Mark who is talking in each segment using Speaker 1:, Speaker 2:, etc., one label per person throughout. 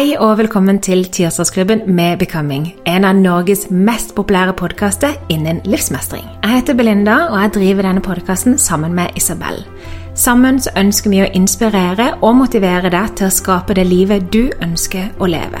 Speaker 1: Hei og velkommen til Tirsdagsklubben med Becoming, en av Norges mest populære podkaster innen livsmestring. Jeg heter Belinda, og jeg driver denne podkasten sammen med Isabel. Sammen så ønsker vi å inspirere og motivere deg til å skape det livet du ønsker å leve.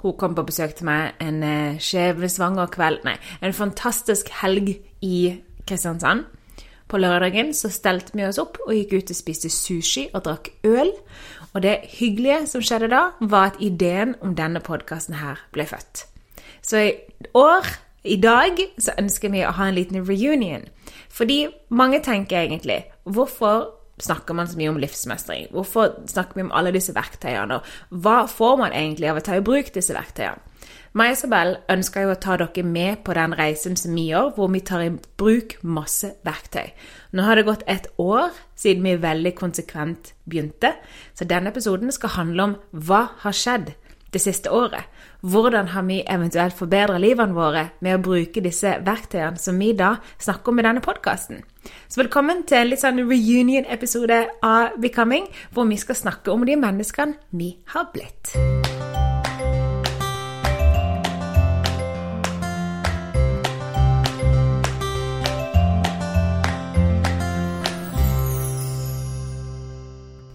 Speaker 1: Hun kom på besøk til meg en eh, skjebnesvanger kveld Nei, en fantastisk helg i Kristiansand. På lørdagen så stelte vi oss opp og gikk ut og spiste sushi og drakk øl. Og det hyggelige som skjedde da, var at ideen om denne podkasten her ble født. Så i år, i dag, så ønsker vi å ha en liten reunion. Fordi mange tenker egentlig Hvorfor snakker man så mye om livsmestring? Hvorfor snakker vi om alle disse verktøyene? Og hva får man egentlig av å ta i bruk disse verktøyene? Meg og Isabel ønsker jo å ta dere med på den reisen som vi gjør, hvor vi tar i bruk masse verktøy. Nå har det gått et år siden vi veldig konsekvent begynte, så denne episoden skal handle om hva har skjedd det siste året. Hvordan har vi eventuelt forbedra livene våre med å bruke disse verktøyene som vi da snakker om i denne podkasten? Så velkommen til en litt sånn reunion-episode av Becoming, hvor vi skal snakke om de menneskene vi har blitt.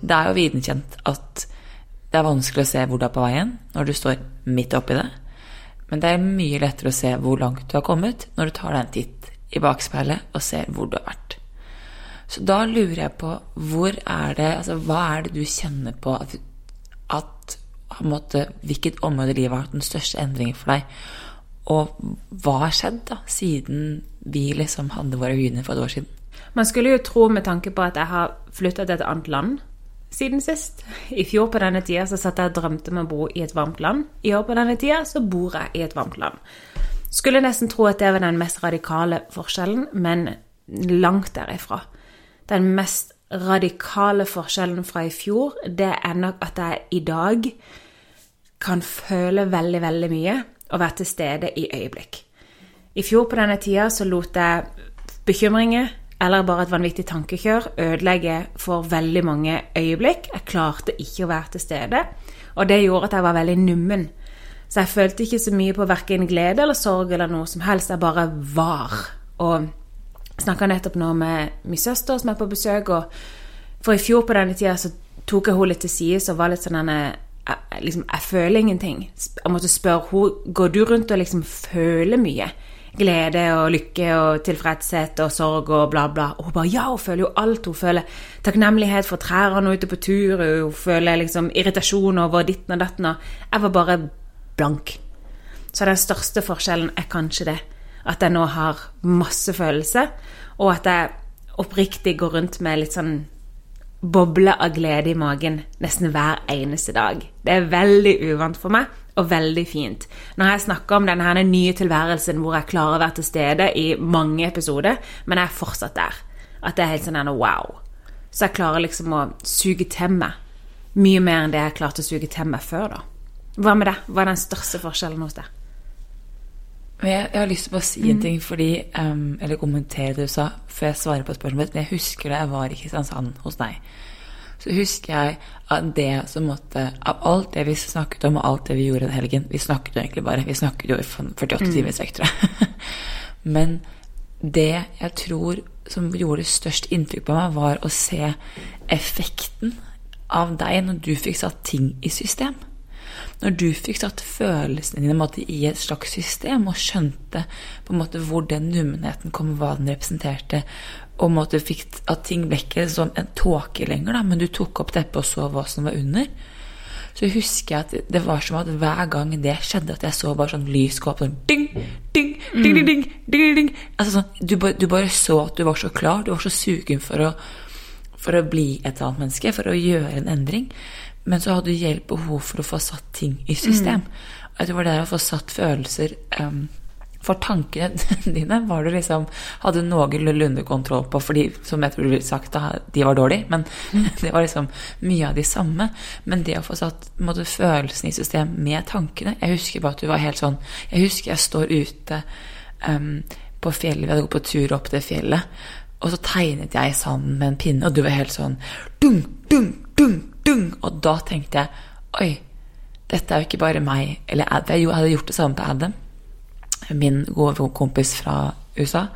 Speaker 2: Det er jo vitenskjent at det er vanskelig å se hvor du er på veien når du står midt oppi det. Men det er mye lettere å se hvor langt du har kommet når du tar deg en titt i bakspeilet og ser hvor du har vært. Så da lurer jeg på hvor er det, altså hva er det du kjenner på at, at måte, Hvilket område i livet har hatt den største endringen for deg? Og hva har skjedd da, siden vi liksom hadde våre reunion for et år siden?
Speaker 1: Man skulle jo tro med tanke på at jeg har flytta til et annet land siden sist. I fjor på denne tida så satt jeg og drømte om å bo i et varmt land. I år på denne tida så bor jeg i et varmt land. Skulle nesten tro at det var den mest radikale forskjellen, men langt derifra. Den mest radikale forskjellen fra i fjor, det er nok at jeg i dag kan føle veldig, veldig mye og være til stede i øyeblikk. I fjor på denne tida så lot jeg bekymringer eller bare et vanvittig tankekjør ødelegge for veldig mange øyeblikk. Jeg klarte ikke å være til stede, og det gjorde at jeg var veldig nummen. Så jeg følte ikke så mye på verken glede eller sorg eller noe som helst. Jeg bare var. Og snakka nettopp nå med min søster som er på besøk, og for i fjor på denne tida så tok jeg henne litt til side og var litt sånn denne liksom, Jeg føler ingenting. Jeg måtte spørre henne går du rundt og liksom føler mye. Glede og lykke og tilfredshet og sorg og bla, bla. Og hun bare Ja, hun føler jo alt. Hun føler takknemlighet for trærne ute på tur. Hun føler liksom irritasjon over ditten og datten. Jeg var bare blank. Så den største forskjellen er kanskje det. At jeg nå har masse følelser, og at jeg oppriktig går rundt med litt sånn boble av glede i magen nesten hver eneste dag. Det er veldig uvant for meg, og veldig fint. Når jeg snakker om denne nye tilværelsen hvor jeg klarer å være til stede i mange episoder, men jeg er fortsatt der. At det er helt sånn en wow. Så jeg klarer liksom å suge til meg mye mer enn det jeg klarte å suge til meg før, da. Hva med det? Hva er den største forskjellen hos deg?
Speaker 2: Jeg, jeg, har lyst til å si en ting, fordi, um, eller kommentere det du sa, før jeg svarer på spørsmålet. Men jeg husker det jeg var i Kristiansand hos deg. Så husker jeg at det som måtte Av alt det vi snakket om, og alt det vi gjorde den helgen Vi snakket jo egentlig bare. Vi snakket jo i 48 mm. timer i strekk, tror jeg. Men det jeg tror som gjorde størst inntrykk på meg, var å se effekten av deg når du fikk satt ting i system. Når du fikk satt følelsene dine måte, i et slags system og skjønte på en måte hvor den nummenheten kom, hva den representerte, og måtte fikk at ting ble ikke som en tåke lenger, da, men du tok opp teppet og så hva som var under, så husker jeg at det var som at hver gang det skjedde, at jeg så bare sånn lys gå opp sånn ding, ding, ding, ding, ding, ding, ding. Altså sånn, du, du bare så at du var så klar, du var så sugen for å, for å bli et annet menneske, for å gjøre en endring. Men så hadde du hjelp behov for å få satt ting i system. Mm. Jeg tror det var det å få satt følelser um, For tankene dine var du liksom hadde noenlunde kontroll på, fordi som jeg tror du ville sagt, da, de var dårlige. Men det var liksom mye av de samme. Men det å få satt måte, følelsene i system med tankene Jeg husker bare at du var helt sånn Jeg husker jeg står ute um, på fjellet, vi hadde gått på tur opp det fjellet. Og så tegnet jeg sammen med en pinne, og du var helt sånn dung, dung, dung, dung. Og da tenkte jeg oi, dette er jo ikke bare meg eller Adam. Jeg hadde gjort det samme på Adam, min gode kompis fra USA.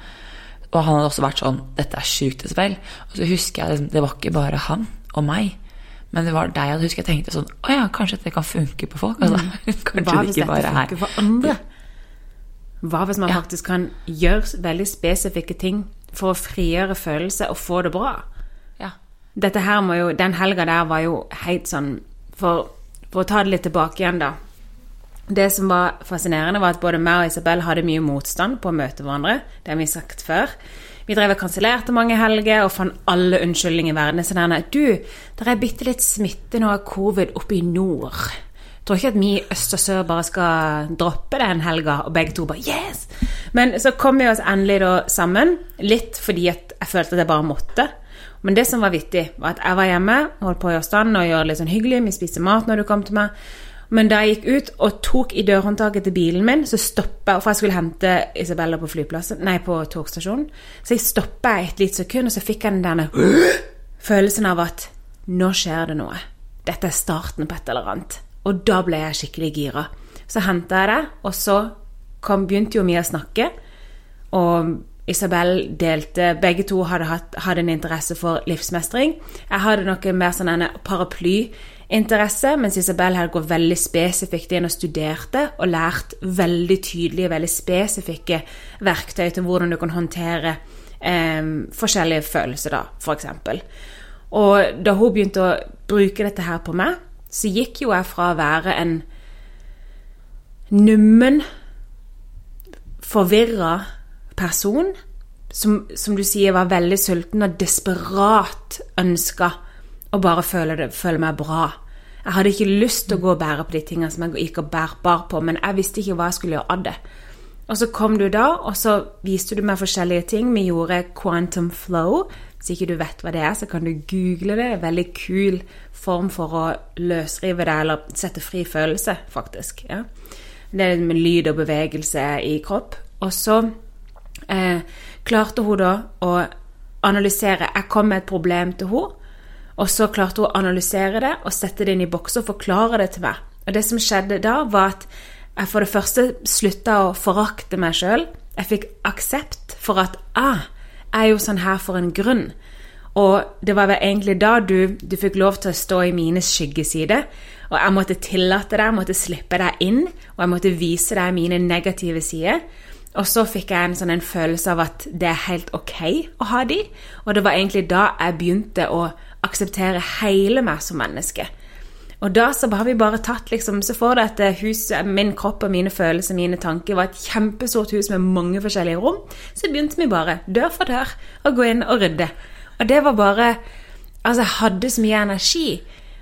Speaker 2: Og han hadde også vært sånn Dette er sjukt, Isabel. Og så husker jeg det var ikke bare han og meg. Men det var deg. Og husker jeg tenkte sånn Å ja, kanskje dette kan funke på folk? Altså,
Speaker 1: mm. kanskje Hva det dette funker for andre? Hva hvis man ja. faktisk kan gjøre veldig spesifikke ting for å frigjøre følelser og få det bra?
Speaker 2: Ja.
Speaker 1: Dette her må jo Den helga der var jo helt sånn for, for, å ta det litt tilbake igjen, da. Det som var fascinerende, var at både meg og Isabel hadde mye motstand på å møte hverandre. Det har vi sagt før. Vi drev og kansellerte mange helger og fant alle unnskyldninger i verden. Så denne, du, det er bitte litt smitte nå av covid oppe i nord tror ikke at vi i øst og sør bare skal droppe den helga, og begge to bare Yes! Men så kom vi oss endelig da sammen, litt fordi at jeg følte at jeg bare måtte. Men det som var vittig, var at jeg var hjemme, holdt på å gjøre stand og gjøre det litt sånn hyggelig. Vi spiste mat når du kom til meg. Men da jeg gikk ut og tok i dørhåndtaket til bilen min, så stoppa For jeg skulle hente Isabella på flyplassen, nei, på togstasjonen. Så jeg stoppa et lite sekund, og så fikk jeg den denne følelsen av at nå skjer det noe. Dette er starten på et eller annet. Og da ble jeg skikkelig gira. Så henta jeg det, og så kom, begynte jo vi å snakke. Og Isabel delte Begge to hadde, hatt, hadde en interesse for livsmestring. Jeg hadde noe mer sånn en paraplyinteresse, mens Isabel her går veldig spesifikt inn og studerte og lært veldig tydelige, veldig spesifikke verktøy til hvordan du kan håndtere eh, forskjellige følelser, da, f.eks. Og da hun begynte å bruke dette her på meg, så gikk jo jeg fra å være en nummen, forvirra person som, som, du sier var veldig sulten og desperat ønska å bare føler, det, føler meg bra. Jeg hadde ikke lyst til å gå og bære på de tingene som jeg gikk og bar på, men jeg visste ikke hva jeg skulle gjøre av det. Og så kom du da, og så viste du meg forskjellige ting. Vi gjorde quantum flow. Hvis ikke du vet hva det er, så kan du google det. En veldig kul form for å løsrive det, eller sette fri følelse, faktisk. Ja. Det er med lyd og bevegelse i kropp. Og så eh, klarte hun da å analysere Jeg kom med et problem til henne, og så klarte hun å analysere det og sette det inn i bokser og forklare det til meg. Og det som skjedde da, var at jeg for det første slutta å forakte meg sjøl. Jeg fikk aksept for at ah, jeg er jo sånn her for en grunn. Og det var vel egentlig da du, du fikk lov til å stå i mine skyggesider. Og jeg måtte tillate deg, jeg måtte slippe deg inn, og jeg måtte vise deg mine negative sider. Og så fikk jeg en sånn en følelse av at det er helt ok å ha de. Og det var egentlig da jeg begynte å akseptere hele meg som menneske. Og da så har vi bare tatt liksom, Så får det at eh, huset, min kropp og mine følelser, mine tanker, var et kjempestort hus med mange forskjellige rom. Så begynte vi bare, dør for dør, å gå inn og rydde. Og det var bare Altså, jeg hadde så mye energi.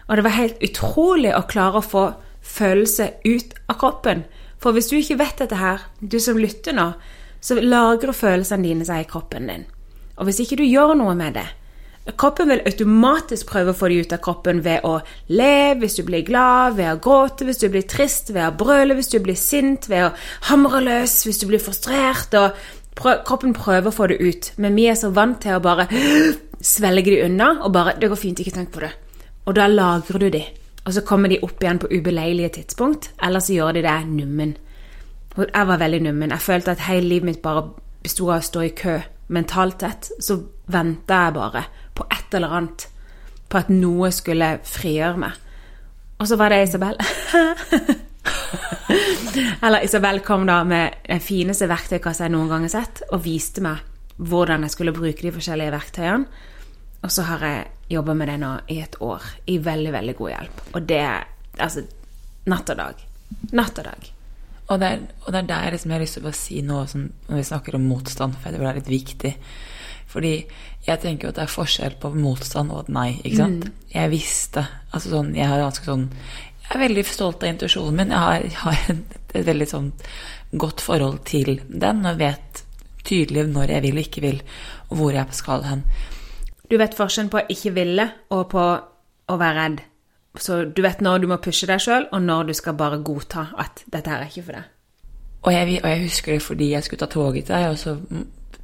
Speaker 1: Og det var helt utrolig å klare å få følelser ut av kroppen. For hvis du ikke vet dette her, du som lytter nå, så lagrer følelsene dine seg i kroppen din. Og hvis ikke du gjør noe med det Kroppen vil automatisk prøve å få det ut av kroppen ved å le hvis du blir glad, ved å gråte hvis du blir trist, ved å brøle hvis du blir sint, ved å hamre løs hvis du blir frustrert. prøv, Kroppen prøver å få det ut, men vi er så vant til å bare svelge de unna og bare 'Det går fint, ikke tenk på det'. Og da lagrer du de. Og så kommer de opp igjen på ubeleilige tidspunkt, eller så gjør de det nummen. Jeg var veldig nummen. Jeg følte at hele livet mitt bare besto av å stå i kø. Mentalt sett så venta jeg bare på et eller annet. På at noe skulle frigjøre meg. Og så var det Isabel. eller Isabel kom da med den fineste verktøykassa jeg noen gang har sett, og viste meg hvordan jeg skulle bruke de forskjellige verktøyene. Og så har jeg jobba med det nå i et år, i veldig, veldig god hjelp. Og det er altså natt og dag. Natt og dag.
Speaker 2: Og det, er, og det er der liksom jeg har lyst til å si noe som, når vi snakker om motstand, for det er litt viktig. Fordi jeg tenker jo at det er forskjell på motstand og et nei. ikke sant? Mm. Jeg visste altså sånn, Jeg har ganske sånn Jeg er veldig stolt av intuisjonen min. Jeg har, jeg har et, et, veldig sånn godt forhold til den og vet tydelig når jeg vil og ikke vil, og hvor jeg skal hen.
Speaker 1: Du vet forskjellen på ikke ville og på å være redd. Så du vet når du må pushe deg sjøl, og når du skal bare godta at 'dette her er ikke for deg'.
Speaker 2: Og jeg, og jeg husker det fordi jeg skulle ta toget til deg, og så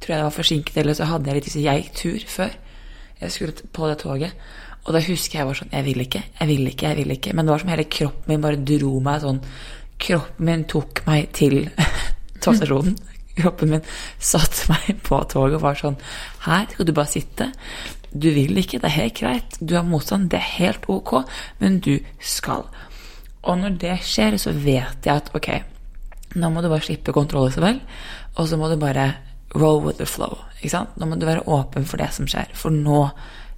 Speaker 2: tror jeg det var forsinket, eller så hadde jeg litt Jeg gikk tur før jeg skulle på det toget. Og da husker jeg var sånn Jeg vil ikke, jeg vil ikke, jeg vil ikke. Men det var som hele kroppen min bare dro meg sånn Kroppen min tok meg til togstasjonen kroppen min satte meg på toget og var sånn Her skal du bare sitte. Du vil ikke, det er helt greit. Du har motstand, det er helt ok, men du skal. Og når det skjer, så vet jeg at ok, nå må du bare slippe kontroll, Isabel, og så må du bare roll with the flow. ikke sant? Nå må du være åpen for det som skjer, for nå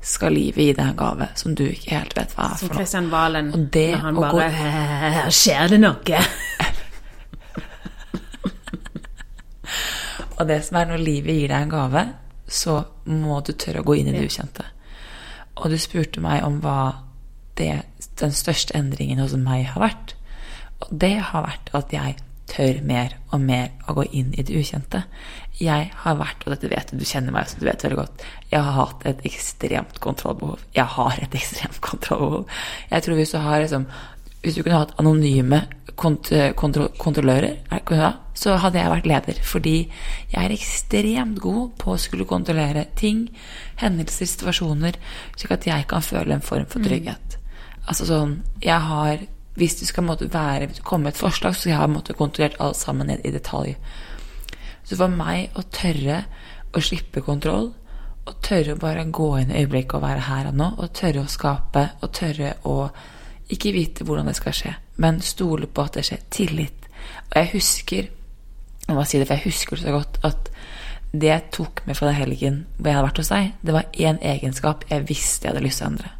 Speaker 2: skal livet gi deg en gave som du ikke helt vet hva er
Speaker 1: for noe. Som Kristian Valen,
Speaker 2: når
Speaker 1: han bare Her skjer det noe!
Speaker 2: Og det som er når livet gir deg en gave, så må du tørre å gå inn i det ukjente. Og du spurte meg om hva det, den største endringen hos meg har vært. Og det har vært at jeg tør mer og mer å gå inn i det ukjente. Jeg har vært, og dette vet du, du kjenner meg så du vet veldig godt, jeg har hatt et ekstremt kontrollbehov. Jeg har et ekstremt kontrollbehov. Jeg tror hvis du har liksom Hvis du kunne hatt anonyme kont kontro kontrollører, så hadde jeg vært leder. Fordi jeg er ekstremt god på å skulle kontrollere ting, hendelser, situasjoner, slik at jeg kan føle en form for mm. trygghet. Mm. Altså sånn Jeg har Hvis du skal måtte være komme med et forslag, så jeg har måttet kontrollert alt sammen ned i detalj. Så for meg å tørre å slippe kontroll, og tørre å bare gå inn i øyeblikket og være her og nå, og tørre å skape, og tørre å ikke vite hvordan det skal skje, men stole på at det skjer. Tillit. Og jeg husker jeg må si det, for jeg husker det så godt at det jeg tok med fra den helgen hvor jeg hadde vært hos deg, det var én egenskap jeg visste jeg hadde lyst til å endre.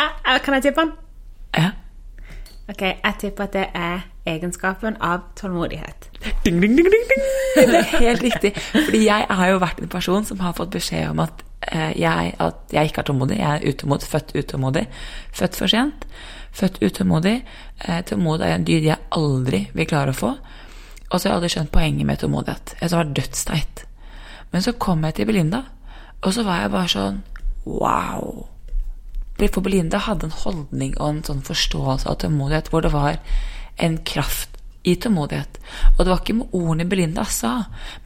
Speaker 1: Ah, kan jeg tippe den?
Speaker 2: Ja.
Speaker 1: Ok, jeg tipper at det er egenskapen av tålmodighet.
Speaker 2: Ding, ding, ding, ding, ding. Det er helt riktig. Fordi jeg har jo vært en person som har fått beskjed om at, eh, jeg, at jeg ikke er tålmodig. Jeg er utålmodig, født utålmodig. Født for sent. Født utålmodig. tålmodighet tålmodig er en dyd jeg aldri vil klare å få. Og så har jeg hadde skjønt poenget med tålmodighet. Jeg var dødsteit. Men så kom jeg til Belinda, og så var jeg bare sånn wow. For Belinda hadde en holdning og en sånn forståelse av tålmodighet hvor det var en kraft i tålmodighet. Og det var ikke med ordene Belinda sa,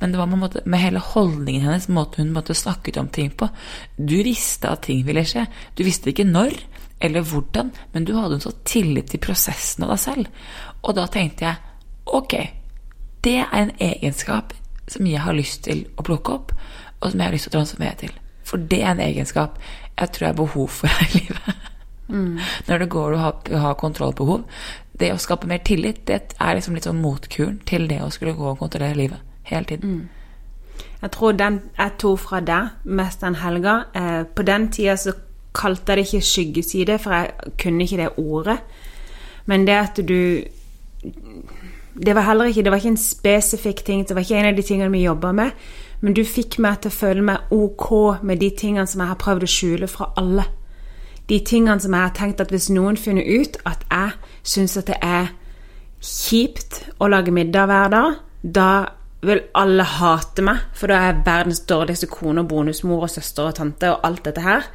Speaker 2: men det var med, måte, med hele holdningen hennes, måten hun måtte snakket om ting på. Du visste at ting ville skje. Du visste ikke når eller hvordan, men du hadde en sånn tillit til prosessen av deg selv. Og da tenkte jeg ok, det er en egenskap som jeg har lyst til å plukke opp, og som jeg har lyst til å transformere til. For det er en egenskap jeg tror jeg har behov for her i livet. Mm. Når det går å ha, ha kontrollbehov. Det å skape mer tillit, det er liksom litt sånn motkuren til det å skulle gå og kontrollere livet. Hele tiden.
Speaker 1: Jeg tror den jeg tok fra deg mest den helga eh, På den tida så kalte jeg det ikke skyggeside, for jeg kunne ikke det ordet. Men det at du Det var heller ikke Det var ikke en spesifikk ting, det var ikke en av de tingene vi jobba med. Men du fikk meg til å føle meg ok med de tingene som jeg har prøvd å skjule fra alle. De tingene som jeg har tenkt at hvis noen finner ut at jeg syns at det er kjipt å lage middag hver dag, da vil alle hate meg, for da er jeg verdens dårligste kone og bonusmor og søster og tante og alt dette her.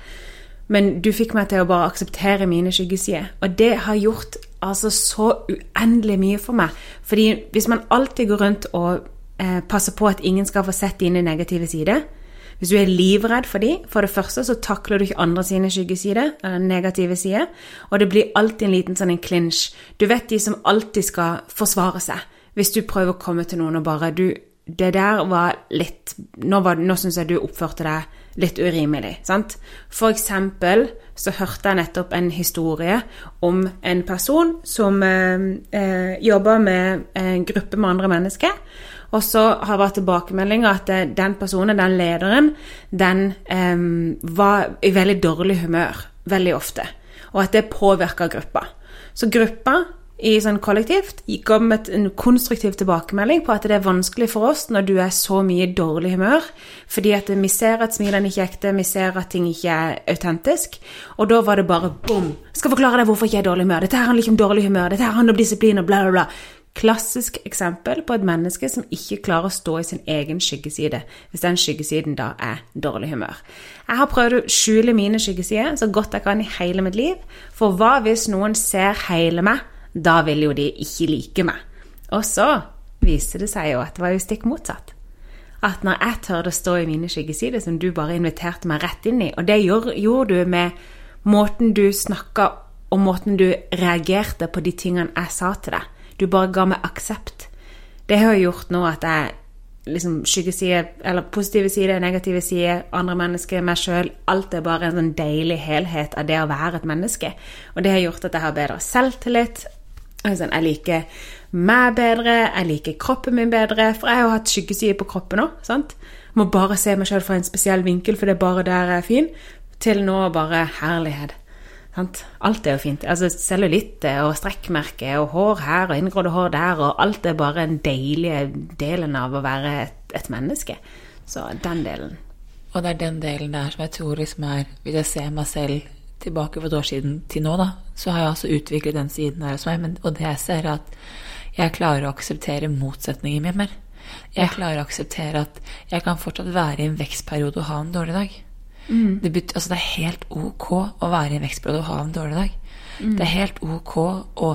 Speaker 1: Men du fikk meg til å bare akseptere mine skyggesider. Og det har gjort altså så uendelig mye for meg. Fordi hvis man alltid går rundt og eh, passer på at ingen skal få sett dine negative sider Hvis du er livredd for dem, for det første så takler du ikke andre sine skyggesider, eller negative sider, og det blir alltid en liten sånn clinch. Du vet de som alltid skal forsvare seg. Hvis du prøver å komme til noen og bare du, Det der var litt Nå, var- nå syns jeg du oppførte deg litt urimelig. sant? For eksempel så hørte jeg nettopp en historie om en person som eh, eh, jobber med en gruppe med andre mennesker. Og så har vært tilbakemeldinga at eh, den personen, den lederen, den eh, var i veldig dårlig humør veldig ofte. Og at det påvirka gruppa. Så gruppa i sånn kollektivt ga med en konstruktiv tilbakemelding på at det er vanskelig for oss når du er så mye i dårlig humør, fordi at vi ser at smilene ikke er ekte, vi ser at ting ikke er autentisk. Og da var det bare bom! Skal forklare deg hvorfor ikke jeg er i dårlig humør. Dette handler ikke om dårlig humør. Dette handler om disiplin og bla, bla, bla. Klassisk eksempel på et menneske som ikke klarer å stå i sin egen skyggeside, hvis den skyggesiden da er dårlig humør. Jeg har prøvd å skjule mine skyggesider så godt jeg kan i hele mitt liv, for hva hvis noen ser hele meg? Da vil jo de ikke like meg. Og så viste det seg jo at det var jo stikk motsatt. At når jeg tørde å stå i mine skyggesider, som du bare inviterte meg rett inn i, og det gjorde, du med måten du snakka og måten du reagerte på de tingene jeg sa til deg. Du bare ga meg aksept. Det har gjort nå at jeg liksom skyggeside, eller positive sider, negative sider, andre mennesker, meg sjøl Alt er bare en sånn deilig helhet av det å være et menneske. Og det har gjort at jeg har bedre selvtillit. Altså, jeg liker meg bedre, jeg liker kroppen min bedre, for jeg har jo hatt skyggesider på kroppen òg. sant? Må bare se meg sjøl fra en spesiell vinkel, for det er bare der jeg er fin, til nå bare herlighet. Sant? Alt er jo fint. Altså Cellulitte og strekkmerker og hår her og inngrodde hår der, og alt er bare den deilige delen av å være et, et menneske. Så den delen.
Speaker 2: Og det er den delen der som jeg tror liksom er Hvis jeg ser meg selv tilbake for et år siden til nå, da, så har jeg altså utviklet den siden her hos meg. Men, og det jeg ser, er at jeg klarer å akseptere motsetninger mye mer. Jeg klarer å akseptere at jeg kan fortsatt være i en vekstperiode og ha en dårlig dag. Det, betyr, altså det er helt ok å være i en vekstperiode og ha en dårlig dag. Det er helt ok å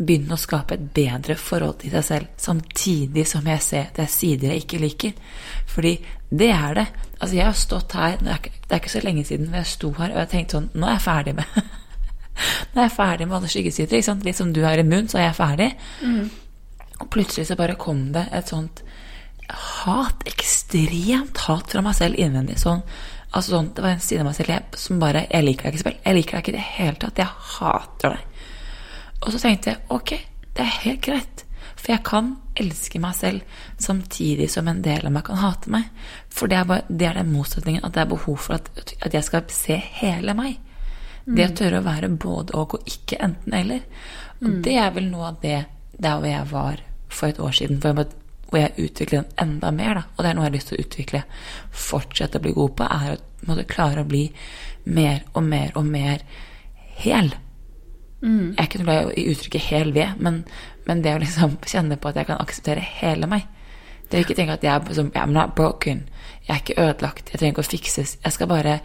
Speaker 2: begynne å skape et bedre forhold til seg selv, samtidig som jeg ser det er sider jeg ikke liker. Fordi det er det. Altså Jeg har stått her Det er ikke, det er ikke så lenge siden jeg sto her og jeg tenkte sånn Nå er jeg ferdig med Nå er jeg ferdig med alle skyggesider. Litt som du er immun, så er jeg ferdig. Og plutselig så bare kom det et sånt hat, ekstremt hat fra meg selv innvendig. Sånn, altså sånn, det var en side av meg selv jeg, som bare Jeg liker deg ikke, Sibel. Jeg liker deg ikke i det hele tatt. Jeg hater deg. Og så tenkte jeg ok, det er helt greit. For jeg kan elske meg selv samtidig som en del av meg kan hate meg. For det er, bare, det er den motsetningen at det er behov for at, at jeg skal se hele meg. Det å tørre å være både og og ikke enten-eller. Og det er vel noe av det der hvor jeg var for et år siden. Hvor jeg, hvor jeg utviklet den enda mer. Da. Og det er noe jeg har lyst til å utvikle, fortsette å bli god på, er å måtte klare å bli mer og mer og mer hel. Jeg er ikke noe glad i uttrykket 'hel ved', men, men det å liksom kjenne på at jeg kan akseptere hele meg. Det å ikke tenke at jeg er som I'm not broken. Jeg er ikke ødelagt. Jeg trenger ikke å fikses. Jeg skal bare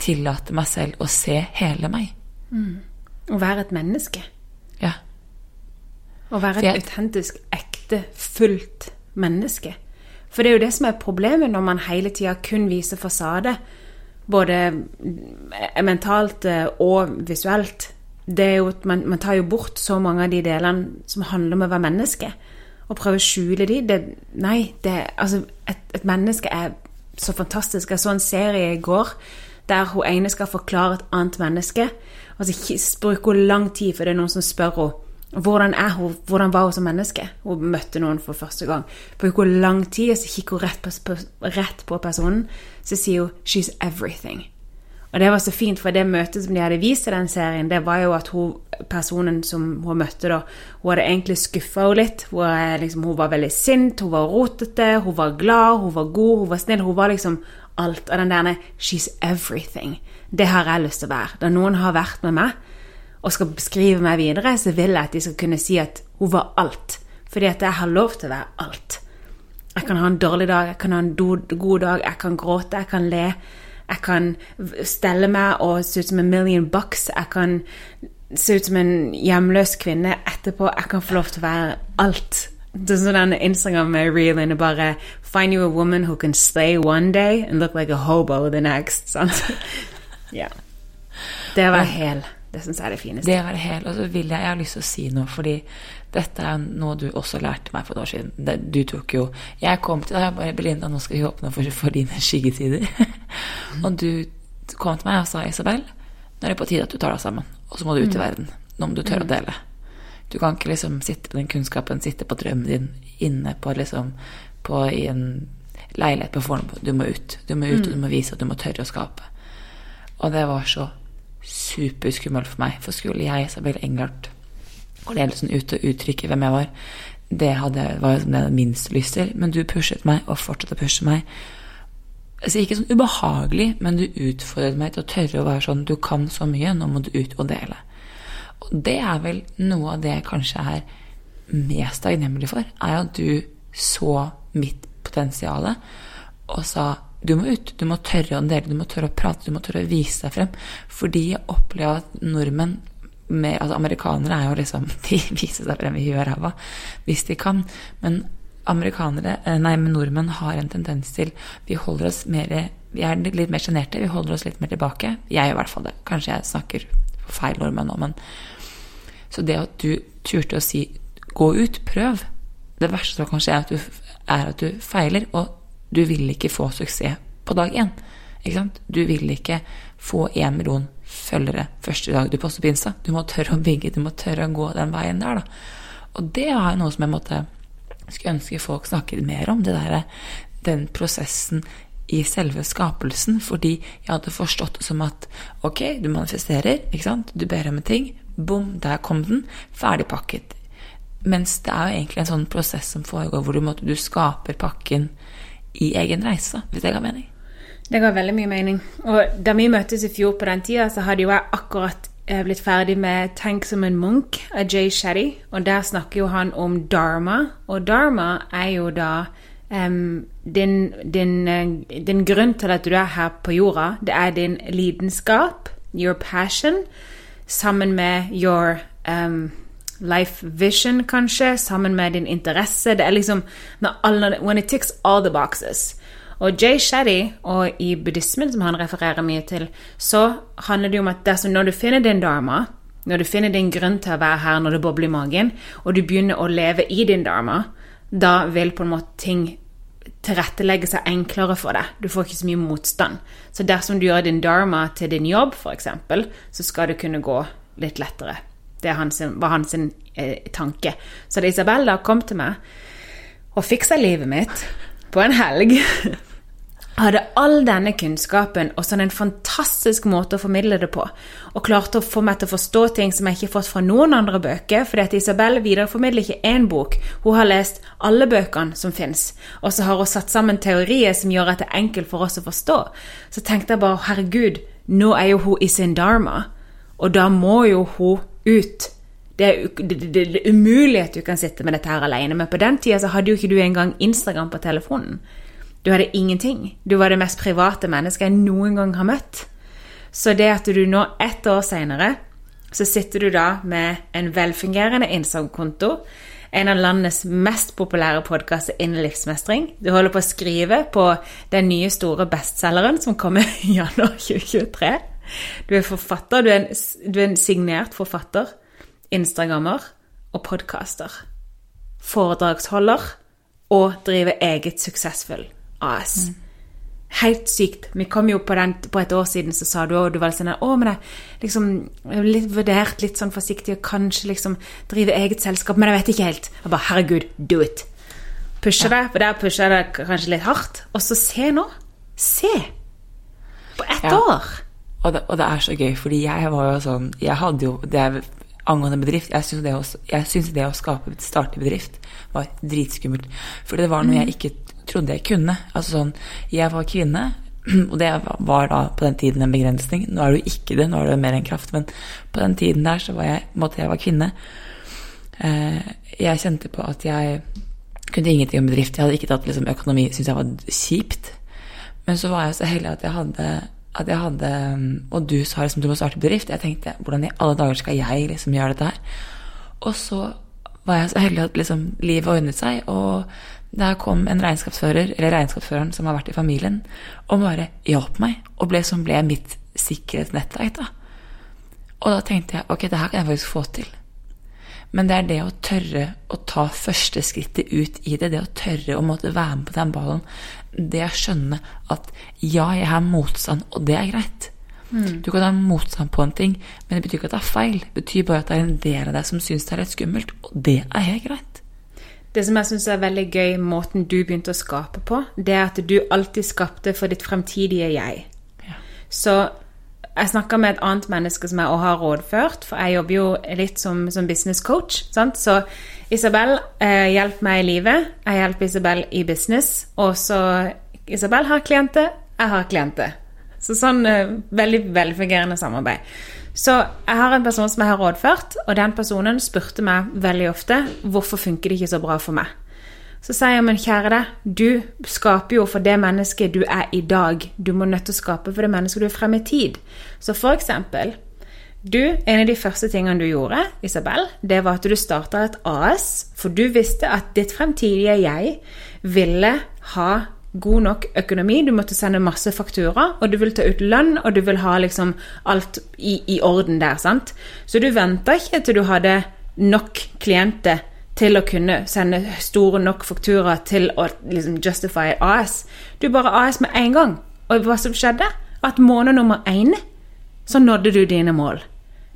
Speaker 2: tillate meg selv å se hele meg.
Speaker 1: Å være et menneske.
Speaker 2: Ja.
Speaker 1: Å være et autentisk, ekte, fullt menneske. For det er jo det som er problemet når man hele tida kun viser fasade, både mentalt eh, og visuelt. Det er jo at man, man tar jo bort så mange av de delene som handler om å være menneske, og prøver å skjule de. Det, nei, det, altså, et, et menneske er så fantastisk. Jeg så en serie i går der hun ene skal forklare et annet menneske, og så bruker hun lang tid, for det er noen som spør henne Hvordan, er hun, hvordan var hun som menneske? Hun møtte noen for første gang. Bruker hvor lang tid, og så kikker hun rett på, rett på personen, så sier hun 'she's everything'. Og det var så fint, for det møtet som de hadde vist i den serien, det var jo at hun, personen som hun møtte, da, hun hadde egentlig skuffa henne litt. Hun, liksom, hun var veldig sint, hun var rotete, hun var glad, hun var god, hun var snill. Hun var liksom alt. Og den der 'she's everything', det har jeg lyst til å være. Da noen har vært med meg og skal beskrive meg videre, så vil jeg at de skal kunne si at hun var alt. Fordi at jeg har lov til å være alt. Jeg kan ha en dårlig dag, jeg kan ha en god dag, jeg kan gråte, jeg kan le. Jeg kan stelle meg og se ut som en million bucks. Jeg kan se ut som en hjemløs kvinne etterpå. Jeg kan få lov til å være alt. Det er sånn den Instagram-reelen er bare Find you a woman who can slay one day and look like a hobo the next. Sant? ja. Det å være hel. Det syns jeg er det fineste.
Speaker 2: Det å være hel. Og så vil jeg Jeg har lyst til å si noe, fordi dette er noe du også lærte meg for et år siden. Du tok jo Jeg kom til deg bare Belinda, nå skal vi åpne for, for dine skyggetider. og du kom til meg og sa, Isabel, nå er det på tide at du tar deg sammen. Og så må du ut i mm. verden. Nå må du tørre å mm. dele. Du kan ikke liksom sitte på den kunnskapen, sitte på drømmen din inne på liksom på, i en leilighet på Fornebu. Du må ut. Du må ut, mm. og du må vise at du må tørre å skape. Og det var så superskummelt for meg. For skulle jeg, Isabel Englert, gå ledelsen ut og uttrykke hvem jeg var, det hadde, var det jeg minst lyst til. Men du pushet meg, og fortsatte å pushe meg. Altså Ikke sånn ubehagelig, men du utfordret meg til å tørre å være sånn Du kan så mye, nå må du ut og dele. Og det er vel noe av det jeg kanskje er mest takknemlig for, er at du så mitt potensial og sa du må ut, du må tørre å dele, du må tørre å prate, du må tørre å vise deg frem. Fordi jeg opplever at nordmenn med, altså Amerikanere er jo liksom De viser seg frem i huet og ræva hvis de kan. Men amerikanere, eh, nei, men nordmenn har en tendens til Vi holder oss mer Vi er litt mer sjenerte, vi holder oss litt mer tilbake. Jeg gjør i hvert fall det. Kanskje jeg snakker feil nordmenn nå, men Så det at du turte å si 'gå ut, prøv' Det verste kanskje er at du, er at du feiler. og du vil ikke få suksess på dag én. Ikke sant? Du vil ikke få én million følgere første dag du poster på Insta. Du må tørre å bygge, du må tørre å gå den veien der, da. Og det er noe som jeg måtte skulle ønske folk snakket mer om. det der, Den prosessen i selve skapelsen. Fordi jeg hadde forstått det som at ok, du manifesterer, ikke sant. Du ber om en ting. Bom, der kom den. Ferdig pakket. Mens det er jo egentlig en sånn prosess som foregår hvor du, måtte, du skaper pakken i egen reise, hvis det ga mening.
Speaker 1: Det ga veldig mye mening. Og da vi møttes i fjor på den tida, så hadde jo jeg akkurat eh, blitt ferdig med 'Tenk som en munk' av Jay Shetty. Og der snakker jo han om dharma. Og dharma er jo da um, din, din, eh, din, grunn til at du er her på jorda. Det er din lidenskap, your passion, sammen med your um, life vision, kanskje, sammen med din interesse. Det er liksom When it ticks all the boxes. Og Jay Shetty, og i buddhismen, som han refererer mye til, så handler det om at dersom når du finner din dharma, når du finner din grunn til å være her når det bobler i magen, og du begynner å leve i din dharma, da vil på en måte ting tilrettelegge seg enklere for deg. Du får ikke så mye motstand. Så dersom du gjør din dharma til din jobb, f.eks., så skal det kunne gå litt lettere. Det var hans eh, tanke. Så da Isabella kom til meg og fiksa livet mitt på en helg hadde all denne kunnskapen og sånn en fantastisk måte å formidle det på. Og klarte å få meg til å forstå ting som jeg ikke har fått fra noen andre bøker. fordi at Isabel videreformidler ikke én bok, hun har lest alle bøkene som fins. Og så har hun satt sammen teorier som gjør at det er enkelt for oss å forstå. Så tenkte jeg bare herregud, nå er jo hun i sin dharma. Og da må jo hun ut. Det er, det, er, umulig at du kan sitte med dette her alene. Men på den tida så hadde jo ikke du engang Instagram på telefonen. Du hadde ingenting. Du var det mest private mennesket jeg noen gang har møtt. Så det at du nå, ett år seinere, så sitter du da med en velfungerende Instagram-konto, en av landets mest populære podkaster innen livsmestring. Du holder på å skrive på den nye store bestselgeren som kommer i januar 2023. Du er forfatter, du er en, du er en signert forfatter, instagrammer og podkaster. Foredragsholder og driver eget suksessfull AS. Mm. Helt sykt. Vi kom jo på den på et år siden, så sa du òg du var sånn Å, men jeg liksom litt vurdert litt sånn forsiktig og kanskje liksom drive eget selskap, men jeg vet ikke helt. Jeg bare Herregud, do it. Pusher det, for der pusher jeg det kanskje litt hardt. Og så se nå. Se! På ett
Speaker 2: Ja.
Speaker 1: år.
Speaker 2: Og det, og det er så gøy, fordi jeg var jo sånn Jeg hadde jo det er angående bedrift Jeg syns det, å- jeg syns det å skape starte bedrift var dritskummelt. For det var noe jeg ikke trodde jeg kunne. Altså sånn Jeg var kvinne, og det var da på den tiden en begrensning. Nå er jo ikke det, nå er det mer enn kraft, men på den tiden der så var jeg måte jeg var kvinne. Eh, jeg kjente på at jeg kunne ingenting om bedrift. Jeg hadde ikke tatt liksom, økonomi, syntes jeg var kjipt. Men så var jeg så heldig at jeg hadde, at jeg hadde Og du sa liksom du må starte bedrift. Jeg tenkte hvordan i alle dager skal jeg liksom gjøre dette her? Og så var jeg så heldig at liksom livet ordnet seg, og der kom en regnskapsfører, eller regnskapsføreren som har vært i familien, og bare hjalp meg, og ble, som ble mitt sikkerhetsnettverk. da. Og da tenkte jeg ok, det her kan jeg faktisk få til. Men det er det å tørre å ta første skrittet ut i det, det å tørre å måtte være med på den ballen, det å skjønne at ja, jeg har motstand, og det er greit. Du kan ha motstand på en ting, men det betyr ikke at det er feil. Det betyr bare at det er en del av deg som syns det er litt skummelt, og det er helt greit.
Speaker 1: Det som jeg syns er veldig gøy, måten du begynte å skape på, det er at du alltid skapte for ditt fremtidige jeg.
Speaker 2: Ja.
Speaker 1: Så jeg snakka med et annet menneske som jeg også har rådført, for jeg jobber jo litt som, som business coach. Sant? Så Isabel, eh, hjelp meg i livet. Jeg hjelper Isabel i business. Og så Isabel har klienter, jeg har klienter. Så sånn eh, veldig velfungerende samarbeid. Så jeg har en person som jeg har rådført, og den personen spurte meg veldig ofte hvorfor funker det ikke så bra for meg. Så sier jeg, men kjære deg, du skaper jo for det mennesket du er i dag. Du må nødt til å skape for det mennesket du er frem i tid. Så for eksempel, du, en av de første tingene du gjorde, Isabel, det var at du starta et AS, for du visste at ditt fremtidige jeg ville ha god nok økonomi. Du måtte sende masse faktura, og du vil ta ut lønn, og du vil ha liksom alt i, i orden der, sant? Så du venta ikke til du hadde nok klienter til å kunne sende store nok faktura til å liksom justify AS. Du bare AS med en gang. Og hva som skjedde? At måned nummer én så nådde du dine mål.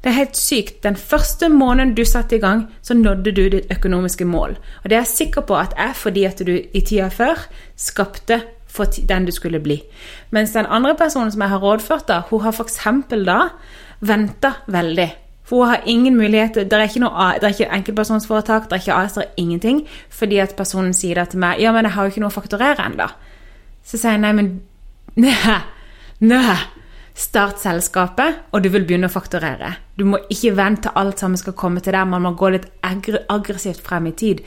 Speaker 1: Det er helt sykt. Den første måneden du satte i gang, så nådde du ditt økonomiske mål. Og det er jeg sikker på at er fordi at du i tida før skapte for den du skulle bli. Mens den andre personen som jeg har rådført, da, hun har f.eks. da venta veldig. For hun har ingen muligheter. Det er ikke noe ikke enkeltpersonsforetak, det er ikke AS, det er ingenting. Fordi at personen sier det til meg Ja, men jeg har jo ikke noe å fakturere ennå. Så sier jeg nei, men Nei. Nei. Start selskapet, og du vil begynne å fakturere. Du må ikke vente til alt sammen skal komme til deg. Man må gå litt aggressivt frem i tid.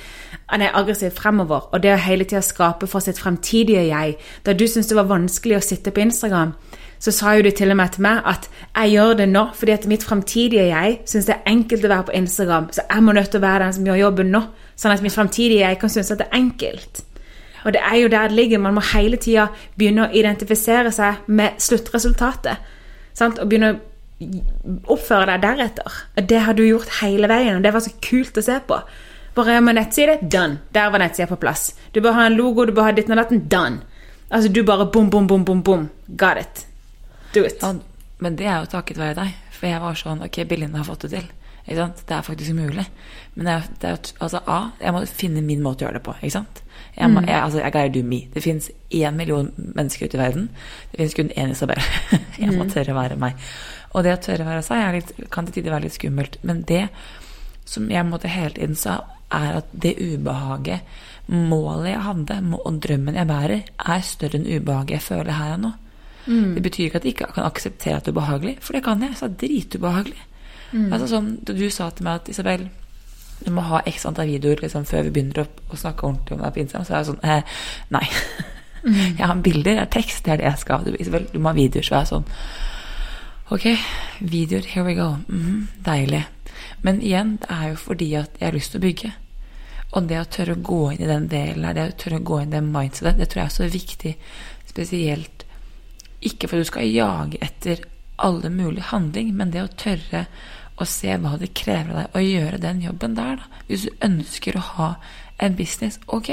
Speaker 1: Nei, aggressivt fremover. Og det å hele tida skape for sitt fremtidige jeg. Da du syntes det var vanskelig å sitte på Instagram, så sa jo du til og med til meg at jeg gjør det nå fordi at mitt fremtidige jeg syns det er enkelt å være på Instagram, så jeg må nødt til å være den som gjør jobben nå, sånn at mitt fremtidige jeg kan synes at det er enkelt. Og det er jo der det ligger. Man må hele tida begynne å identifisere seg med sluttresultatet. Sant? Og begynne å oppføre deg deretter. Og det har du gjort hele veien, og det var så kult å se på. Bare med nettside, done. Der var nettsida på plass. Du bør ha en logo, du bør ha ditt og datten, done. Altså du bare bom, bom, bom, bom, bom. Got it. Do it.
Speaker 2: Ja, men det er jo takket være deg. For jeg var sånn Ok, Belinda har fått det til. Ikke sant? Det er faktisk mulig. Men det er, er, altså, A, jeg må finne min måte å gjøre det på. Ikke sant? Jeg, må, jeg, altså, jeg gotta do me. Det fins én million mennesker ute i verden. Det fins kun én Isabel. jeg må tørre å være meg. Og det å tørre å være seg er litt, kan til tider være litt skummelt. Men det som jeg måtte hele tiden sa, er at det ubehaget, målet jeg hadde, og drømmen jeg bærer, er større enn ubehaget jeg føler her og nå. Det betyr ikke at jeg ikke kan akseptere at det er ubehagelig, for det kan jeg. Så det er dritubehagelig. Altså sånn, Du sa til meg at Isabel, du må ha x antall videoer liksom, før vi begynner å, å snakke ordentlig om deg på Instagram. Så er jeg sånn eh, Nei. jeg har bilder, jeg har tekst, det er det jeg skal. Du, Isabel, du må ha videoer. Så er jeg sånn Ok, videoer, here we go. Mm, deilig. Men igjen, det er jo fordi at jeg har lyst til å bygge. Og det å tørre å gå inn i den delen her, det å tørre å gå inn i det mindsetet, det tror jeg er så viktig. Spesielt ikke for at du skal jage etter alle mulige handling, men det å tørre og se hva det krever av deg å gjøre den jobben der. Da. Hvis du ønsker å ha en business, ok,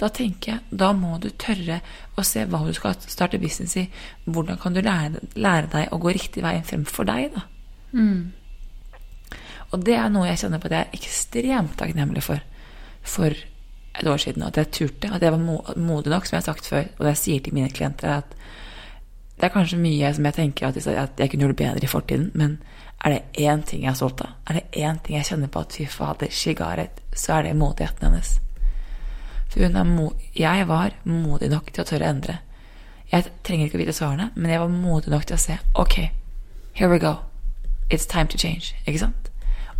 Speaker 2: da tenker jeg da må du tørre å se hva du skal starte business i. Hvordan kan du lære, lære deg å gå riktig vei frem for deg, da.
Speaker 1: Mm.
Speaker 2: Og det er noe jeg kjenner på at jeg er ekstremt takknemlig for for et år siden. At jeg turte, at jeg var modig nok, som jeg har sagt før. Og det jeg sier til mine klienter, er at det er kanskje mye som jeg tenker at jeg kunne gjort bedre i fortiden, men er det én ting jeg er stolt av, er det én ting jeg kjenner på at fy fader, she got så er det modigheten hennes. For hun er mo jeg var modig nok til å tørre å endre. Jeg trenger ikke å vite svarene, men jeg var modig nok til å se ok, here we go. It's time to change. Ikke sant?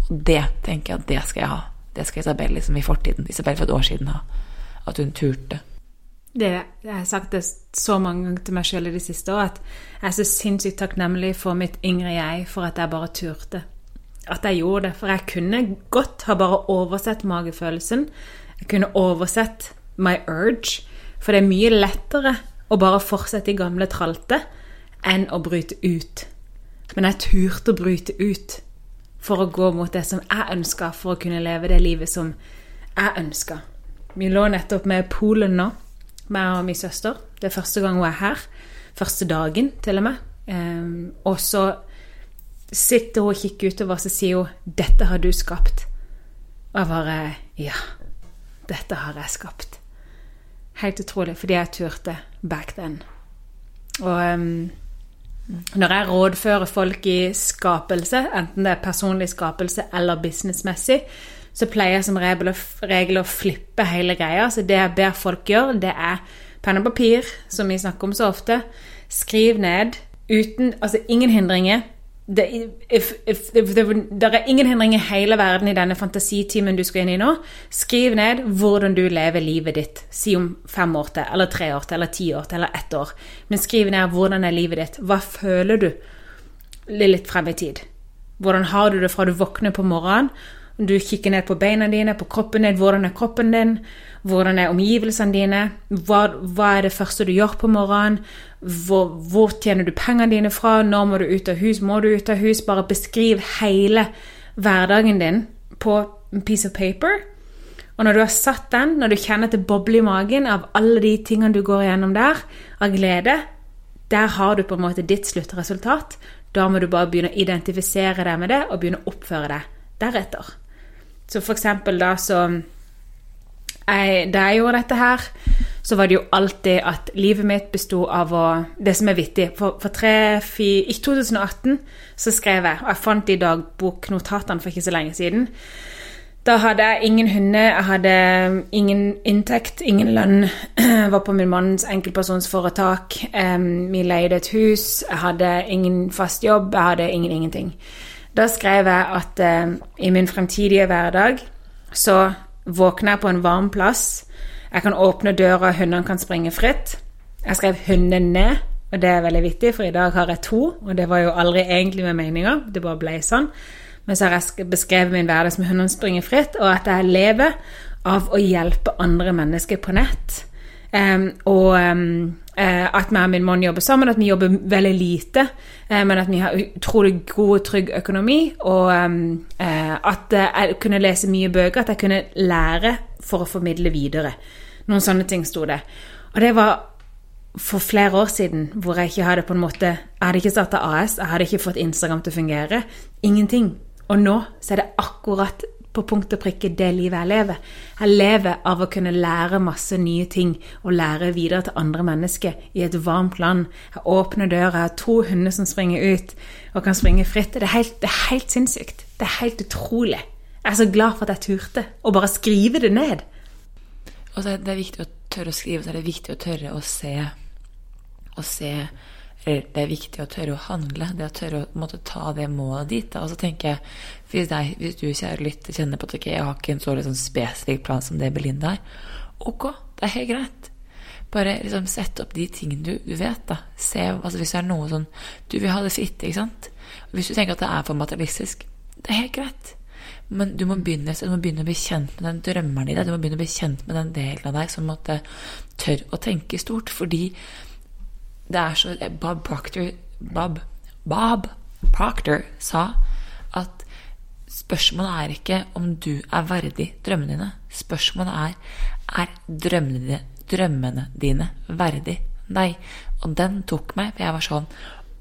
Speaker 2: Og det tenker jeg at det skal jeg ha. Det skal Isabel liksom i fortiden, Isabel for et år siden ha. At hun turte.
Speaker 1: Det, jeg har sagt det så mange ganger til meg sjøl i det siste òg, at jeg er så sinnssykt takknemlig for mitt yngre jeg for at jeg bare turte. At jeg gjorde det. For jeg kunne godt ha bare oversett magefølelsen. Jeg kunne oversett my urge. For det er mye lettere å bare fortsette i gamle tralte enn å bryte ut. Men jeg turte å bryte ut for å gå mot det som jeg ønska, for å kunne leve det livet som jeg ønska. Vi lå nettopp med Polen nå, meg og min søster. Det er første gang hun er her. Første dagen, til og med. Um, og så sitter hun og kikker utover, så sier hun 'Dette har du skapt'. Og jeg bare Ja, dette har jeg skapt. Helt utrolig, fordi jeg turte back then. Og um, når jeg rådfører folk i skapelse, enten det er personlig skapelse eller businessmessig, så pleier jeg som regel å flippe hele greia. Så det jeg ber folk gjøre, det er penn og papir, som vi snakker om så ofte. Skriv ned uten Altså ingen hindringer det, if, if, if, det er ingen hindringer i hele verden i denne fantasitimen du skal inn i nå. Skriv ned hvordan du lever livet ditt. Si om fem år til, eller tre år til, eller ti år til, eller ett år. Men skriv ned hvordan er livet ditt. Hva føler du litt frem i tid? Hvordan har du det fra du våkner på morgenen? Du kikker ned på beina dine, på kroppen din. Hvordan er kroppen din? Hvordan er omgivelsene dine? Hva, hva er det første du gjør på morgenen? Hvor, hvor, tjener du pengene dine fra? Når må du ut av hus? Må du ut av hus? Bare beskriv hele hverdagen din på en piece of paper. Og når du har satt den, når du kjenner at det bobler i magen av alle de tingene du går igjennom der, av glede, der har du på en måte ditt sluttresultat. Da må du bare begynne å identifisere deg med det og begynne å oppføre det deretter. Så for eksempel da så jeg, Da jeg gjorde dette her, så var det jo alltid at livet mitt besto av å Det som er vittig For, for tre, fire, I 2018 så skrev jeg, og jeg fant i dagboknotatene for ikke så lenge siden da hadde jeg ingen hunder, jeg hadde ingen inntekt, ingen lønn. Jeg var på min manns enkeltpersonsforetak. Vi leide et hus. Jeg hadde ingen fast jobb. Jeg hadde ingen ingenting. Da skrev jeg at i min fremtidige hverdag så våkner jeg på en varm plass. Jeg kan åpne døra, hundene kan springe fritt. Jeg skrev 'hundene', og det er veldig viktig, for i dag har jeg to. Og det var jo aldri egentlig med meninga, det bare ble sånn. Men så har jeg beskrevet min hverdag som hundene springer fritt, og at jeg lever av å hjelpe andre mennesker på nett. Um, og um, at vi og min mann jobber sammen, at vi jobber veldig lite, uh, men at vi har utrolig god og trygg økonomi. Og um, at jeg kunne lese mye bøker, at jeg kunne lære for å formidle videre. Noen sånne ting sto det. Og det var for flere år siden hvor jeg ikke hadde på en måte Jeg hadde ikke starta AS, jeg hadde ikke fått Instagram til å fungere. Ingenting. Og nå så er det akkurat på punkt og prikke det livet jeg lever. Jeg lever av å kunne lære masse nye ting og lære videre til andre mennesker i et varmt land. Jeg åpner døra, jeg har to hunder som springer ut og kan springe fritt. Det er helt, det er helt sinnssykt. Det er helt utrolig. Jeg er så glad for at jeg turte å bare skrive det ned.
Speaker 2: Og så er det viktig å tørre å skrive, så er det viktig å tørre å se. Å se det er viktig å tørre å handle. Det å tørre å måtte ta det målet dit. Da. Og så tenker jeg, hvis, deg, hvis du kjære lytter kjenner på at okay, jeg har ikke en så liksom spesifikk plan som det Belinda har, ok, det er helt greit. Bare liksom sette opp de tingene du, du vet. da. Se, altså Hvis det er noe sånn Du vil ha det fritt, ikke sant? Hvis du tenker at det er for materialistisk, det er helt greit. Men du må begynne, du må begynne å bli kjent med den drømmeren i deg. Du må begynne å bli kjent med den delen av deg som måtte tør å tenke stort. Fordi det er så Bob Proctor Bob, Bob Proctor sa at Spørsmålet er ikke om du er verdig drømmene dine. Spørsmålet er er drømmene dine, drømmene dine verdig deg. Og den tok meg, for jeg var sånn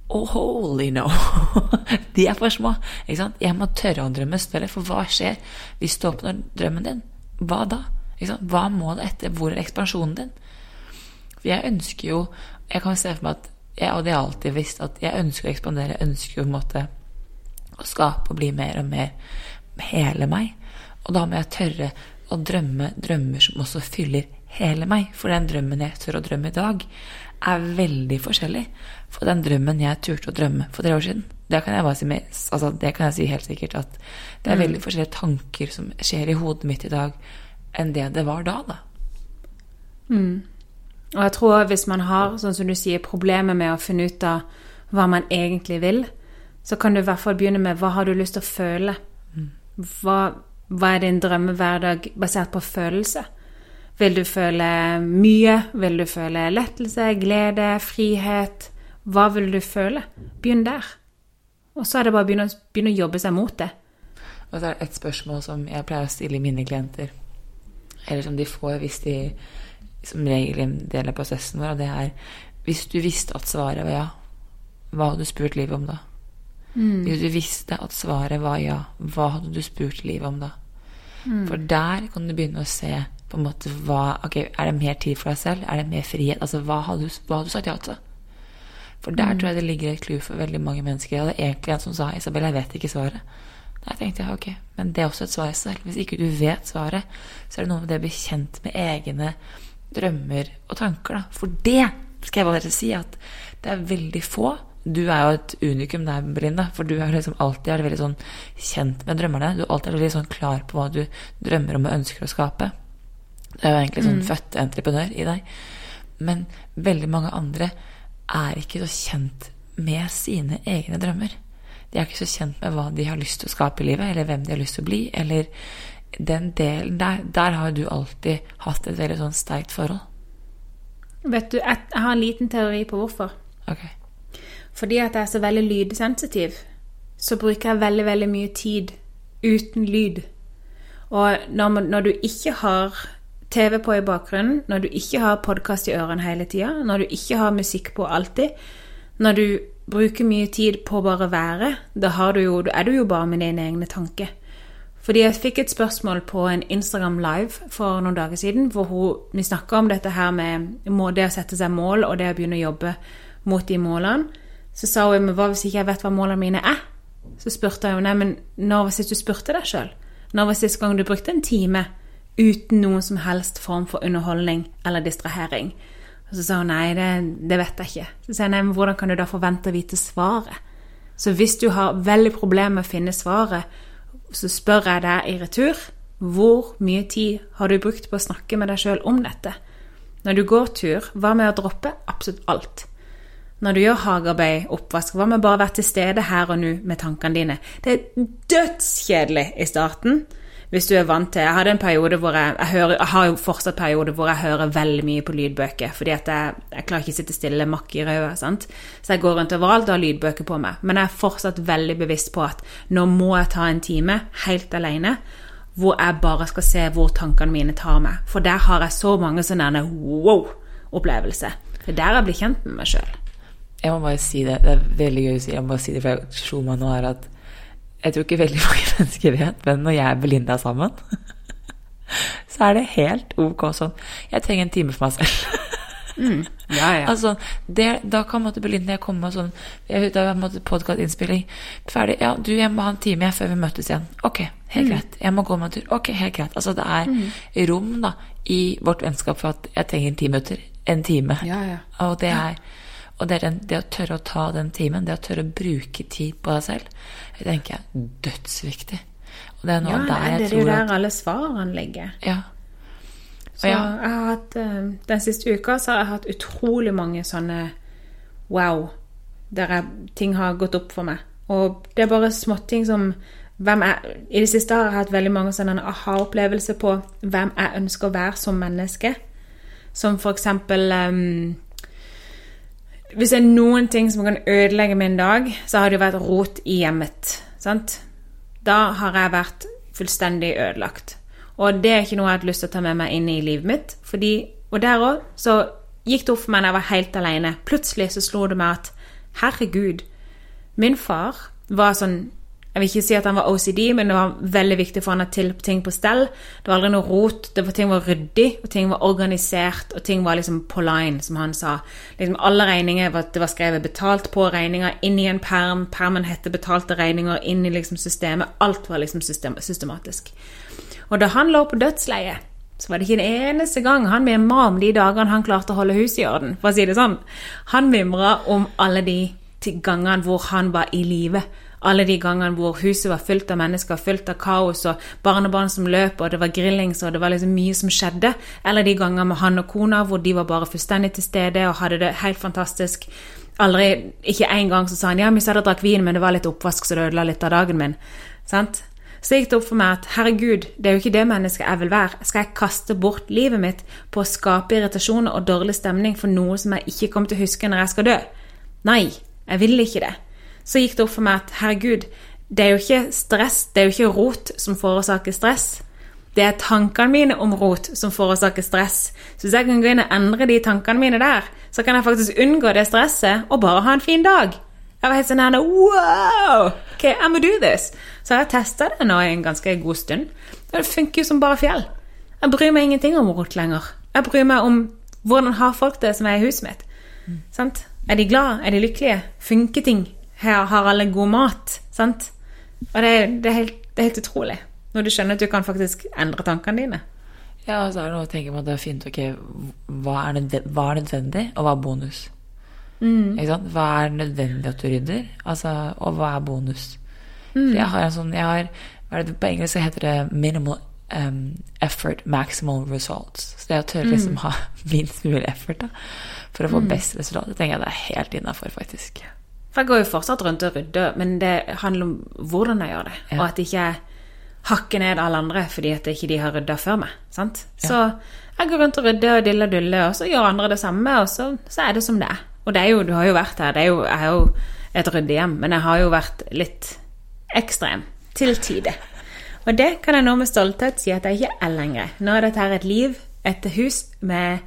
Speaker 2: Oh, holy no. De er for små. ikke sant? Jeg må tørre å drømme større, for hva skjer hvis du åpner drømmen din? Hva da? Hva må det etter? Hvor er ekspansjonen din? For jeg ønsker jo Jeg kan se for meg at jeg, Og det har jeg alltid visst, at jeg ønsker å ekspandere. Jeg ønsker på en måte å skape og bli mer og mer hele meg. Og da må jeg tørre å drømme drømmer som også fyller hele meg. For den drømmen jeg tør å drømme i dag, er veldig forskjellig fra den drømmen jeg turte å drømme for tre år siden. Det kan jeg si, med, altså det kan jeg si helt sikkert at det er veldig forskjellige tanker som skjer i hodet mitt i dag, enn det det var da, da.
Speaker 1: Og jeg tror hvis man har, sånn som du sier, problemer med å finne ut av hva man egentlig vil, så kan du i hvert fall begynne med hva har du lyst til å føle? Hva, hva er din drømmehverdag basert på følelse? Vil du føle mye? Vil du føle lettelse, glede, frihet? Hva vil du føle? Begynn der. Og så er det bare å begynne, begynne å jobbe seg mot det.
Speaker 2: Og så er det et spørsmål som jeg pleier å stille mine klienter, eller som de får hvis de som regel en del av prosessen vår, og det er Hvis du visste at svaret var ja, hva hadde du spurt livet om da? Hvis du visste at svaret var ja, hva hadde du spurt livet om da? For der kan du begynne å se på en måte hva Ok, er det mer tid for deg selv? Er det mer frihet? Altså, hva hadde du, hva hadde du sagt ja til? For der tror jeg det ligger et clou for veldig mange mennesker. Jeg hadde egentlig en som sa Isabel, jeg vet ikke svaret. Da tenkte jeg ok, men det er også et svar i seg selv. Hvis ikke du vet svaret, så er det noe med det å bli kjent med egne drømmer og tanker. da. For det skal jeg bare si at det er veldig få. Du er jo et unikum der, Belinda, for du er liksom alltid er veldig sånn kjent med drømmerne. Du er alltid veldig sånn klar på hva du drømmer om og ønsker å skape. Det er jo egentlig sånn født entreprenør i deg. Men veldig mange andre er ikke så kjent med sine egne drømmer. De er ikke så kjent med hva de har lyst til å skape i livet, eller hvem de har lyst til å bli, eller den delen der. Der har du alltid hatt et veldig sånn sterkt forhold.
Speaker 1: Vet du, jeg har en liten teori på hvorfor.
Speaker 2: Okay.
Speaker 1: Fordi at jeg er så veldig lydsensitiv, så bruker jeg veldig, veldig mye tid uten lyd. Og når, man, når du ikke har TV på i bakgrunnen, når du ikke har podkast i ørene hele tida, når du ikke har musikk på alltid, når du bruker mye tid på bare å være, da, har du jo, er du jo bare med dine egne tanker. Fordi jeg fikk et spørsmål på en Instagram live for noen dager siden, hvor hun, vi snakka om dette her med det å sette seg mål og det å begynne å jobbe mot de målene. Så sa hun men hva hvis ikke jeg vet hva målene mine er? Så spurte jeg nei, men når var sist du spurte deg sjøl? Når var sist gang du brukte en time uten noen som helst form for underholdning eller distrahering? Og så sa hun nei, det, det vet jeg ikke. Så sa jeg nei, men hvordan kan du da forvente å vite svaret? Så hvis du har veldig problemer med å finne svaret, så spør jeg deg i retur hvor mye tid har du brukt på å snakke med deg sjøl om dette? Når du går tur, hva med å droppe absolutt alt? Når du gjør hagearbeid, oppvask, hva med bare å være til stede her og nå med tankene dine? Det er dødskjedelig i starten. Hvis du er vant til Jeg hadde en periode hvor jeg, jeg, hører, jeg har jo fortsatt perioder hvor jeg hører veldig mye på lydbøker. Fordi at jeg, jeg klarer ikke å sitte stille makk i røde. sant? Så jeg går rundt overalt og har lydbøker på meg. Men jeg er fortsatt veldig bevisst på at nå må jeg ta en time helt alene. Hvor jeg bare skal se hvor tankene mine tar meg. For der har jeg så mange sånne wow-opplevelser. Det er der jeg blir kjent med meg sjøl.
Speaker 2: Jeg må bare si det. Det er veldig gøy å si. Jeg må bare si det, for jeg slo meg nå her at jeg tror ikke veldig mange mennesker vet, men når jeg og Belinda er sammen, så er det helt ok sånn. Jeg trenger en time for meg selv.
Speaker 1: Ja, ja.
Speaker 2: Altså, det, da kan måtte Belinda jeg komme og sånn jeg, Da jeg podkastinnspilling ferdig. Ja, du, jeg må ha en time jeg, før vi møtes igjen. Ok, helt greit. Jeg må gå meg en tur. Ok, helt greit. Altså, det er rom da i vårt vennskap for at jeg trenger ti minutter. En time.
Speaker 1: Ja, ja.
Speaker 2: Og det er, og det, den, det å tørre å ta den timen, det å tørre å bruke tid på deg selv, det tenker jeg er dødsviktig. Og det er noe
Speaker 1: Ja,
Speaker 2: der jeg
Speaker 1: det er jo der alle svarene ligger.
Speaker 2: Ja.
Speaker 1: Så
Speaker 2: ja.
Speaker 1: jeg har hatt, eh, Den siste uka så har jeg hatt utrolig mange sånne wow, der jeg, ting har gått opp for meg. Og det er bare småting som I det siste har jeg hatt veldig mange sånne aha-opplevelser på hvem jeg ønsker å være som menneske. Som for eksempel ehm, Hvis det er noen ting som kan ødelegge min dag, så har det jo vært rot i hjemmet. Sant? da har jeg vært fullstendig ødelagt. Og det er ikke noe jeg har lyst til å ta med meg inn i livet mitt. Fordi, og der òg så gikk det opp for meg da jeg var helt alene. Plutselig så slo det meg at herregud, min far var sånn Jeg vil ikke si at han var OCD, men det var veldig viktig for han å tilpe ting på stell. Det var aldri noe rot. Det var, ting var ryddig, og ting var organisert, og ting var liksom på line, som han sa. Liksom Alle regninger var, det var skrevet betalt på regninger inn i en perm. Permen hette betalte regninger inn i liksom systemet. Alt var liksom system, systematisk. Og da han lå på dødsleiet, så var det ikke en eneste gang han mimra om de dagene han klarte å holde huset i orden, for å si det sånn. Han mimra om alle de gangene hvor han var i live. Alle de gangene hvor huset var fylt av mennesker, fylt av kaos og barnebarn som løp, og det var grillings og det var liksom mye som skjedde. Eller de gangene med han og kona hvor de var bare fullstendig til stede og hadde det helt fantastisk. Aldri, Ikke en gang så sa han ja, vi satt og drakk vin, men det var litt oppvask, så det ødela litt av dagen min. Sant? Så gikk det opp for meg at herregud, det er jo ikke det mennesket jeg vil være. Skal jeg kaste bort livet mitt på å skape irritasjon og dårlig stemning for noe som jeg ikke kommer til å huske når jeg skal dø? Nei, jeg vil ikke det. Så gikk det opp for meg at herregud, det er jo ikke stress, det er jo ikke rot som forårsaker stress. Det er tankene mine om rot som forårsaker stress. Så hvis jeg kan gå inn og endre de tankene mine der, så kan jeg faktisk unngå det stresset og bare ha en fin dag. Jeg var helt sånn her Wow! Ok, I må do this. Så jeg har testa det nå i en ganske god stund. Og det funker jo som bare fjell. Jeg bryr meg ingenting om rot lenger. Jeg bryr meg om hvordan har folk det som er i huset mitt. Sant? Er de glad? Er de lykkelige? Funker ting? Her har alle god mat? Sant? Og det, er- det, er helt, det er helt utrolig. Når du skjønner at du kan faktisk endre tankene dine.
Speaker 2: Ja, og så er det noe å tenke på at det er fint ok, hva er, nødvendig, hva er nødvendig, og hva er bonus? Ikke sant? Hva er nødvendig at du rydder, altså, og hva er bonus? For jeg har en sånn jeg har, det, På engelsk heter det minimal um, effort, maximal results. Så det å tørre liksom ha minst mulig effort da, for å få best resultat, det tenker jeg det er helt innafor, faktisk.
Speaker 1: For jeg går jo fortsatt rundt og rydder, men det handler om hvordan jeg gjør det.
Speaker 2: Ja.
Speaker 1: Og at jeg ikke hakker ned alle andre fordi at ikke de har rydda før meg. sant? Så jeg går rundt og rydder og diller og duller, og så gjør andre det samme, og så, så er det som det er. Og det er jo, du har jo vært her, det er jo, jeg har jo et ryddehjem, men jeg har jo vært litt ekstrem til tide. Og det kan jeg nå med stolthet si at jeg ikke er lenger. Nå er dette her et liv, et hus med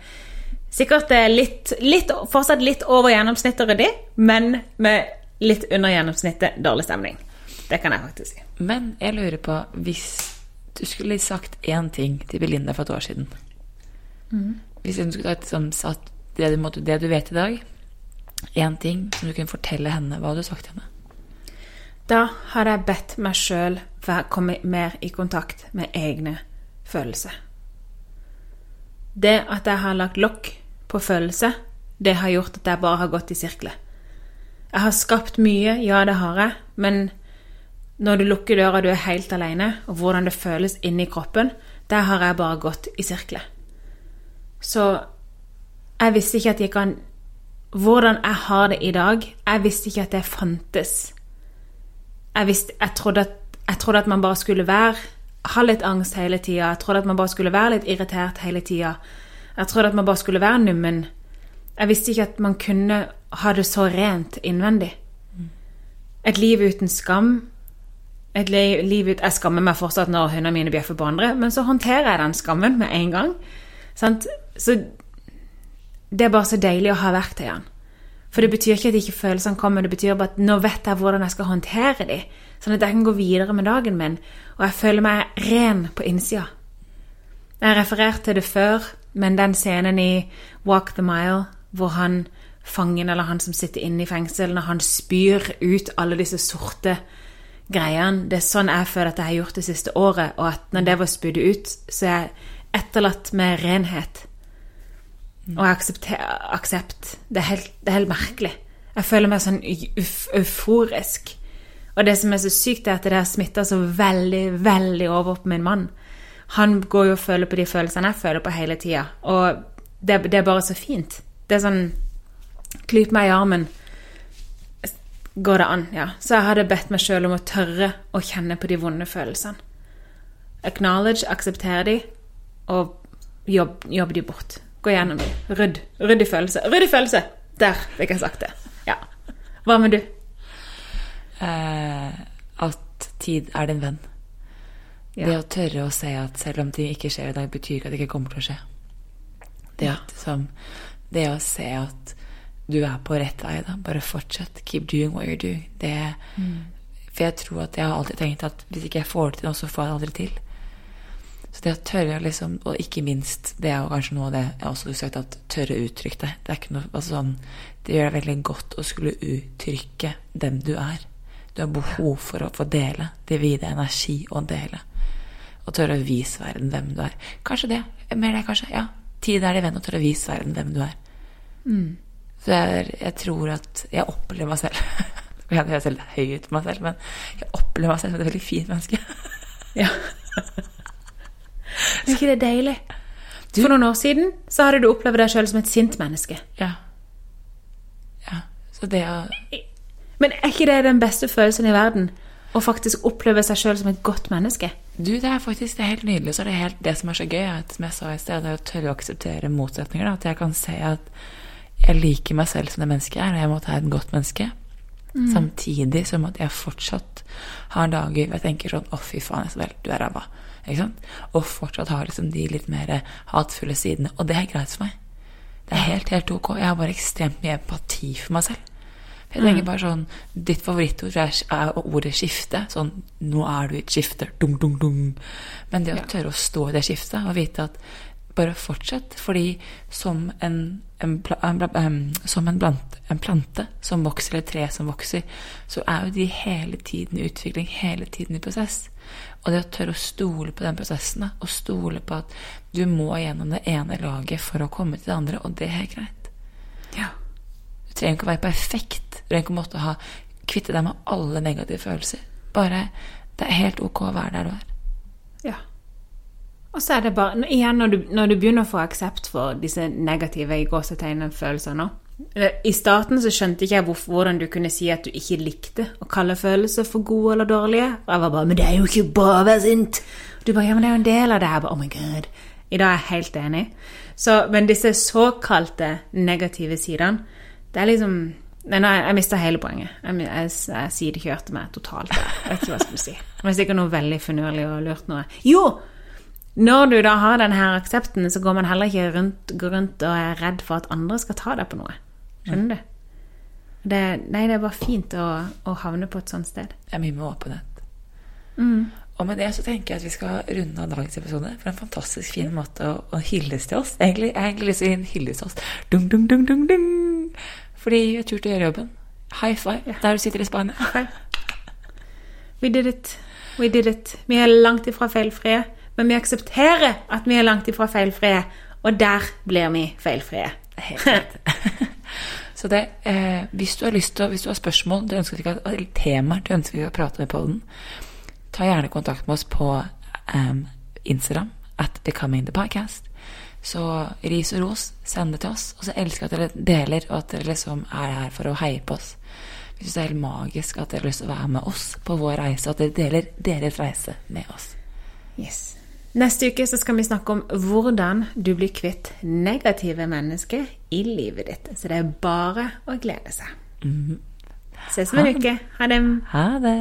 Speaker 1: sikkert eh, litt, litt fortsatt litt over gjennomsnittet ryddig, men med litt under gjennomsnittet dårlig stemning. Det kan jeg faktisk si.
Speaker 2: Men jeg lurer på, hvis du skulle sagt én ting til Belinda for et år siden Hvis hun skulle sagt det, du måtte, det du vet i dag, én ting som du kunne fortelle henne, hva hadde du sagt til henne?
Speaker 1: Da hadde jeg bedt meg sjøl komme mer i kontakt med egne følelser. Det at jeg har lagt lokk på følelser, det har gjort at jeg bare har gått i sirkler. Jeg har skapt mye, ja, det har jeg, men når du lukker døra, du er helt alene, og hvordan det føles inni kroppen, der har jeg bare gått i sirkler. Så jeg visste ikke at jeg kan Hvordan jeg har det i dag, jeg visste ikke at det fantes. Jeg, visste, jeg, trodde at, jeg trodde at man bare skulle være ha litt angst hele tida. Jeg trodde at man bare skulle være litt irritert hele tida. Jeg trodde at man bare skulle være nummen. Jeg visste ikke at man kunne ha det så rent innvendig. Et liv uten skam. Et li- liv ut, Jeg skammer meg fortsatt når hundene mine bjeffer på andre, men så håndterer jeg den skammen med en gang. Sant? Så det er bare så deilig å ha verktøyene. For det betyr ikke at ikke følelsene kommer, det betyr bare at nå vet jeg hvordan jeg skal håndtere dem, sånn at jeg kan gå videre med dagen min, og jeg føler meg ren på innsida. Jeg har referert til det før, men den scenen i Walk the Mile, hvor han fangen, eller han som sitter inne i fengsel, når han spyr ut alle disse sorte greiene, det er sånn jeg føler at jeg har gjort det siste året, og at når det var spydd ut, så er jeg etterlatt med renhet og aksept. Det det er helt merkelig. Jeg føler meg sånn euf, euforisk. Og det som er så sykt, er at det har smitta så veldig, veldig over på min mann. Han går jo og føler på de følelsene jeg føler på hele tida, og det, det er bare så fint. Det er sånn Klyp meg i armen. Går det an? Ja. Så jeg hadde bedt meg sjøl om å tørre å kjenne på de vonde følelsene. Acknowledge, akseptere de, og jobb, jobb de bort. Gå gjennom de. Rydd. Rydd i følelse. Rydd i følelse! Der fikk jeg sagt det. Ja. Hva med du?
Speaker 2: Eh, at tid er din venn.
Speaker 1: Ja.
Speaker 2: Det å tørre å se at selv om ting ikke skjer i dag, betyr ikke at det ikke kommer til å skje. Det, at, som, det å se at du er på rett vei, da. Bare fortsett. Keep doing what you're doing. Det, For jeg tror at jeg har alltid tenkt at hvis ikke jeg får det til nå, så får jeg det aldri til. Så det å tørre liksom, og ikke minst Det er jo kanskje noe av det jeg også har sagt, at tørre å uttrykke det. Det er ikke noe, altså sånn, det gjør deg veldig godt å skulle uttrykke den du er. Du har behov for å få dele. Det vil gi deg energi å dele. Og tørre å vise verden hvem du er. Kanskje det. Mer det, kanskje. Ja. Tid er det venn å tørre å vise verden hvem du er. Så jeg, jeg tror at Jeg opplever meg selv Jeg høres helt høy ut på meg selv, men jeg opplever meg selv som et veldig fint menneske.
Speaker 1: Ja. Er ikke det deilig? For noen år siden så hadde du opplevd deg sjøl som et sint menneske.
Speaker 2: Ja. ja. Så det å
Speaker 1: Men er ikke det den beste følelsen i verden? Å faktisk oppleve seg sjøl som et godt menneske?
Speaker 2: Du, det er faktisk det er helt nydelig. Så er det helt det som er så gøy, er at, som jeg sa i sted, det er å tørre å akseptere motsetninger. Da. At jeg kan se at jeg liker meg selv som det mennesket jeg er, og jeg måtte ta et godt menneske. Samtidig som at jeg fortsatt har dager hvor jeg tenker sånn Å, fy faen, Isabel, du er ræva. Og fortsatt har liksom de litt mer hatefulle sidene. Og det er greit for meg. Det er helt, helt ok. Jeg har bare ekstremt mye empati for meg selv. Jeg tenker bare sånn Ditt favorittord er, ordet skifte. Sånn Nå er du i et skifte. Dum, dum, dum. Men det å tørre å stå i det skiftet og vite at bare fortsett. Fordi som en, en, en, som en, blant, en plante som vokser, eller et tre som vokser, så er jo de hele tiden i utvikling, hele tiden i prosess. Og det å tørre å stole på den prosessen, og stole på at du må gjennom det ene laget for å komme til det andre, og det er helt greit.
Speaker 1: Ja.
Speaker 2: Du trenger ikke å være perfekt. Ikke å måtte ha kvitte deg med alle negative følelser. Bare Det er helt ok å være der du er.
Speaker 1: Ja. Og så er det bare Igjen, når du, når du begynner å få aksept for disse negative i gåsetegnene følelsene I starten så skjønte ikke jeg hvor, hvordan du kunne si at du ikke likte å kalle følelser for gode eller dårlige. Og jeg var bare 'Men det er jo ikke bra å være sint!' Og du bare 'Ja, men det er jo en del av det her.' Oh my god. I dag er jeg helt enig. Så, men disse såkalte negative sidene, det er liksom Nei, nei, jeg mista hele poenget. Jeg, jeg, jeg sidekjørte meg totalt. Jeg vet ikke hva jeg skulle si. Det var sikkert noe veldig finurlig og lurt noe. Jo! Når du da har denne aksepten, så går man heller ikke rundt, går rundt og er redd for at andre skal ta deg på noe. Skjønner du? Det, nei, det er bare fint å, å havne på et sånt sted.
Speaker 2: Er mye med åpenhet. Og med det så tenker jeg at vi skal runde av dagens episode. For en fantastisk fin måte å, å hylles til oss. Egentlig, jeg har egentlig lyst til å gi en hyllest til oss. Dung, dung, dung, dung, dung. Fordi jeg turte å gjøre jobben. High five der du sitter i Spania.
Speaker 1: We did it. We did it. Vi er langt ifra feilfrie, men vi aksepterer at vi er langt ifra feilfrie, og der blir vi feilfrie.
Speaker 2: Helt rett. Så det, eh, hvis du har lyst til, hvis du har spørsmål du ønsker ikke, eller temaer du ønsker å prate med på den, ta gjerne kontakt med oss på um, Instagram at Becoming the Podcast. Så ris og ros, send det til oss. Og så elsker jeg at dere deler, og at dere liksom er her for å heie på oss. Vi syns det er helt magisk at dere har lyst til å være med oss på vår reise, og at dere deler deres reise med oss.
Speaker 1: Yes. Neste uke så skal vi snakke om hvordan du blir kvitt negative mennesker i livet ditt. Så det er bare å glede seg. Ses om en uke. Ha det.
Speaker 2: Ha det!